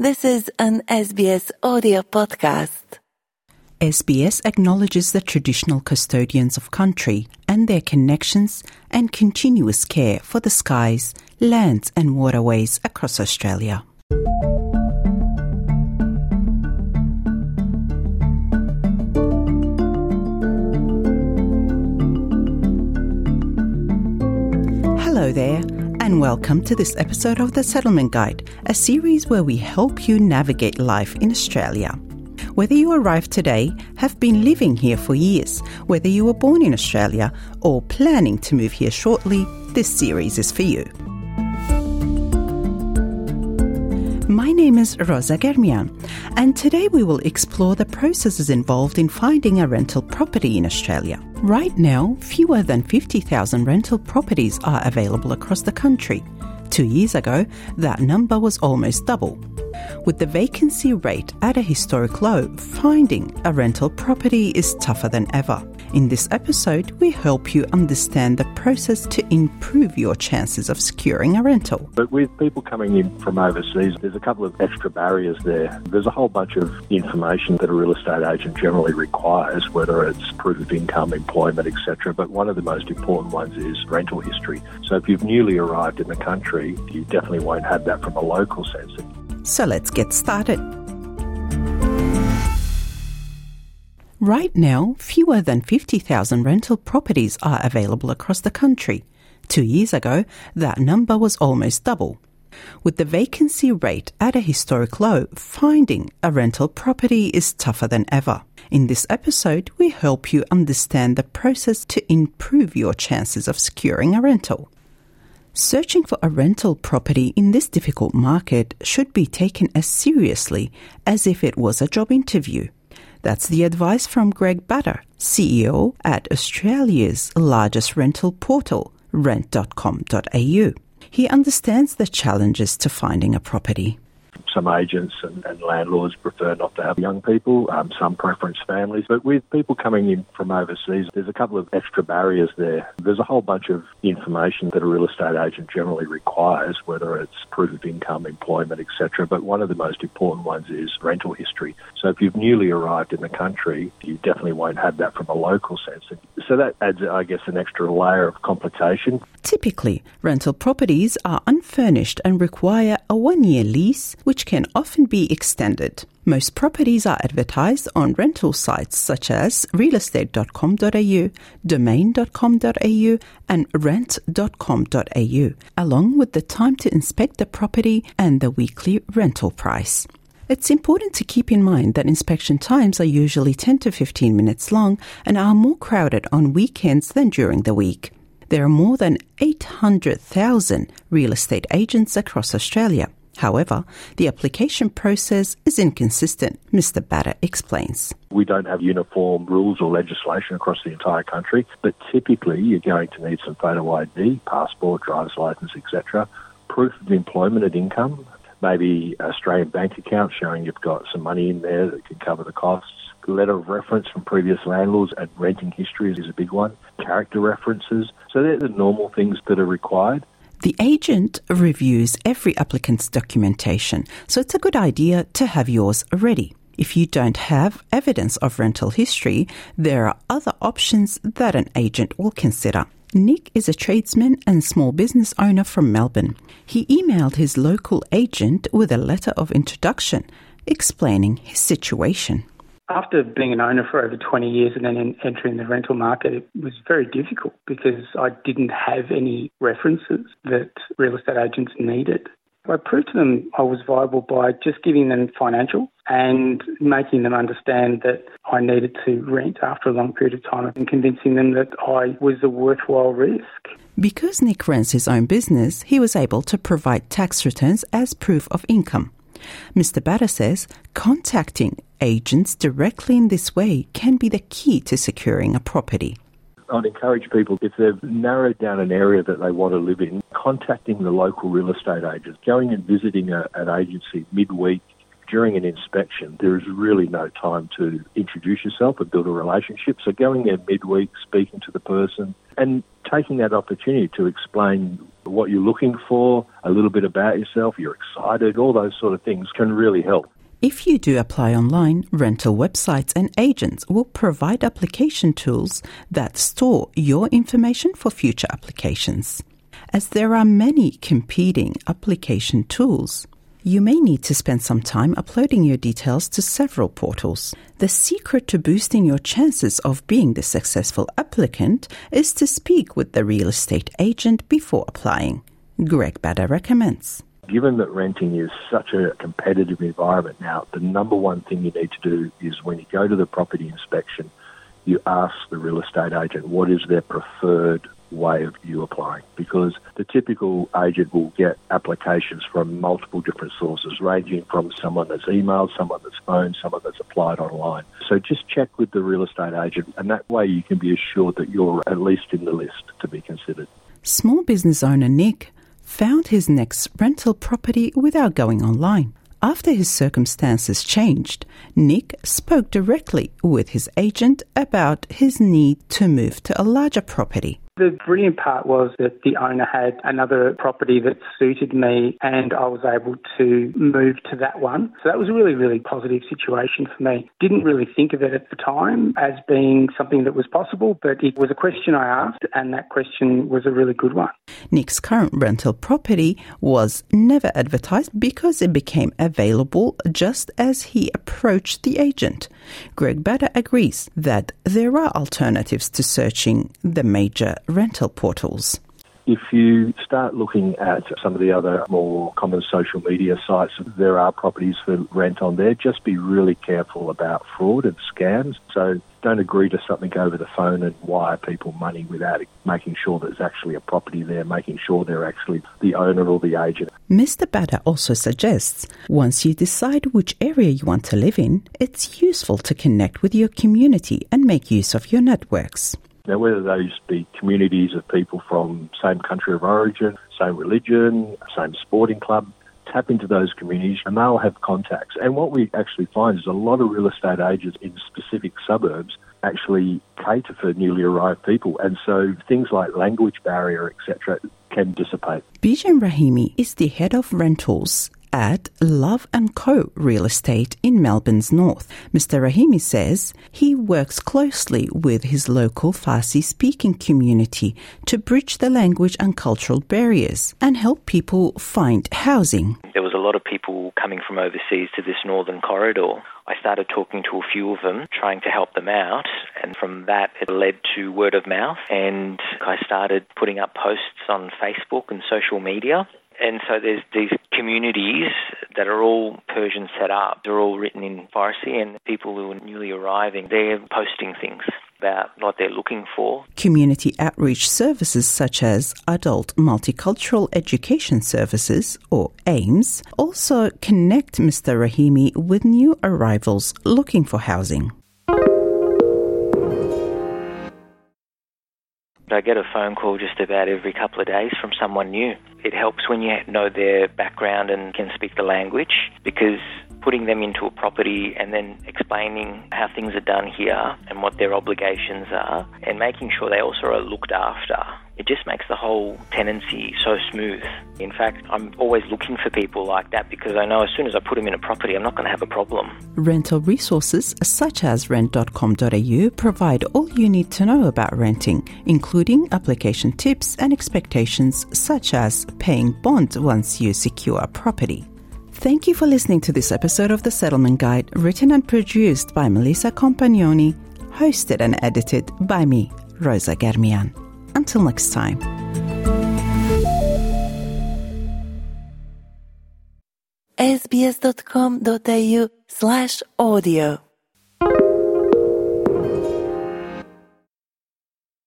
This is an SBS audio podcast. SBS acknowledges the traditional custodians of country and their connections and continuous care for the skies, lands, and waterways across Australia. Hello there, and welcome to this episode of The Settlement Guide, a series where we help you navigate life in Australia. Whether you arrived today, have been living here for years, whether you were born in Australia, or planning to move here shortly, this series is for you. My name is Rosa Germian, and today we will explore the processes involved in finding a rental property in Australia. Right now, fewer than 50,000 rental properties are available across the country. Two years ago, that number was almost double. With the vacancy rate at a historic low, finding a rental property is tougher than ever. In this episode, we help you understand the process to improve your chances of securing a rental. But with people coming in from overseas, there's a couple of extra barriers there. There's a whole bunch of information that a real estate agent generally requires, whether it's proof of income, employment, etc. But one of the most important ones is rental history. So if you've newly arrived in the country, you definitely won't have that from a local sense. So let's get started. Right now, fewer than 50,000 rental properties are available across the country. Two years ago, that number was almost double. With the vacancy rate at a historic low, finding a rental property is tougher than ever. In this episode, we help you understand the process to improve your chances of securing a rental. Searching for a rental property in this difficult market should be taken as seriously as if it was a job interview. That's the advice from Greg Bader, CEO at Australia's largest rental portal, rent.com.au. He understands the challenges to finding a property. Some agents and, and landlords prefer not to have young people, um, some preference families. But with people coming in from overseas, there's a couple of extra barriers there. There's a whole bunch of information that a real estate agent generally requires, whether it's proof of income, employment, etc. But one of the most important ones is rental history. So if you've newly arrived in the country, you definitely won't have that from a local sense. So that adds, I guess, an extra layer of complication. Typically, rental properties are unfurnished and require a one year lease, which can often be extended. Most properties are advertised on rental sites such as realestate.com.au, domain.com.au, and rent.com.au, along with the time to inspect the property and the weekly rental price. It's important to keep in mind that inspection times are usually 10 to 15 minutes long and are more crowded on weekends than during the week. There are more than 800,000 real estate agents across Australia. However, the application process is inconsistent, Mr. Bader explains. We don't have uniform rules or legislation across the entire country, but typically you're going to need some photo ID, passport, driver's license, etc., proof of employment and income, maybe Australian bank account showing you've got some money in there that can cover the costs. Letter of reference from previous landlords and renting history is a big one. Character references. So they're the normal things that are required. The agent reviews every applicant's documentation, so it's a good idea to have yours ready. If you don't have evidence of rental history, there are other options that an agent will consider. Nick is a tradesman and small business owner from Melbourne. He emailed his local agent with a letter of introduction explaining his situation. After being an owner for over 20 years and then in entering the rental market, it was very difficult because I didn't have any references that real estate agents needed. I proved to them I was viable by just giving them financial and making them understand that I needed to rent after a long period of time and convincing them that I was a worthwhile risk. Because Nick runs his own business, he was able to provide tax returns as proof of income. Mr. Bader says contacting agents directly in this way can be the key to securing a property. I'd encourage people, if they've narrowed down an area that they want to live in, contacting the local real estate agents, going and visiting a, an agency midweek during an inspection, there is really no time to introduce yourself and build a relationship. So going there midweek, speaking to the person, and taking that opportunity to explain what you're looking for, a little bit about yourself, you're excited, all those sort of things can really help. If you do apply online, rental websites and agents will provide application tools that store your information for future applications. As there are many competing application tools, you may need to spend some time uploading your details to several portals. The secret to boosting your chances of being the successful applicant is to speak with the real estate agent before applying. Greg Bader recommends. Given that renting is such a competitive environment now, the number one thing you need to do is when you go to the property inspection, you ask the real estate agent what is their preferred way of you applying because the typical agent will get applications from multiple different sources, ranging from someone that's emailed, someone that's phoned, someone that's applied online. So just check with the real estate agent, and that way you can be assured that you're at least in the list to be considered. Small business owner Nick found his next rental property without going online. After his circumstances changed, Nick spoke directly with his agent about his need to move to a larger property. The brilliant part was that the owner had another property that suited me and I was able to move to that one. So that was a really, really positive situation for me. Didn't really think of it at the time as being something that was possible, but it was a question I asked and that question was a really good one. Nick's current rental property was never advertised because it became available just as he approached the agent. Greg Bader agrees that there are alternatives to searching the major rental portals. If you start looking at some of the other more common social media sites, there are properties for rent on there. Just be really careful about fraud and scams. So don't agree to something over the phone and wire people money without making sure there's actually a property there, making sure they're actually the owner or the agent. Mr. Bader also suggests once you decide which area you want to live in, it's useful to connect with your community and make use of your networks. Now, whether those be communities of people from same country of origin, same religion, same sporting club, tap into those communities and they'll have contacts. And what we actually find is a lot of real estate agents in specific suburbs actually cater for newly arrived people. And so things like language barrier, etc., can dissipate. Bijan Rahimi is the head of rentals at Love & Co. Real Estate in Melbourne's north. Mr. Rahimi says he works closely with his local Farsi speaking community to bridge the language and cultural barriers and help people find housing. There was a lot of people coming from overseas to this northern corridor. I started talking to a few of them, trying to help them out, and from that it led to word of mouth. And I started putting up posts on Facebook and social media and so there's these communities that are all Persian set up. They're all written in Farsi, and people who are newly arriving, they're posting things about what they're looking for. Community outreach services such as Adult Multicultural Education Services, or AMES, also connect Mr. Rahimi with new arrivals looking for housing. I get a phone call just about every couple of days from someone new. It helps when you know their background and can speak the language because putting them into a property and then explaining how things are done here and what their obligations are and making sure they also are looked after. It just makes the whole tenancy so smooth. In fact, I'm always looking for people like that because I know as soon as I put them in a property, I'm not going to have a problem. Rental resources such as rent.com.au provide all you need to know about renting, including application tips and expectations such as paying bond once you secure a property. Thank you for listening to this episode of The Settlement Guide, written and produced by Melissa Compagnoni, hosted and edited by me, Rosa Germian. Until next time. sbs.com.au slash audio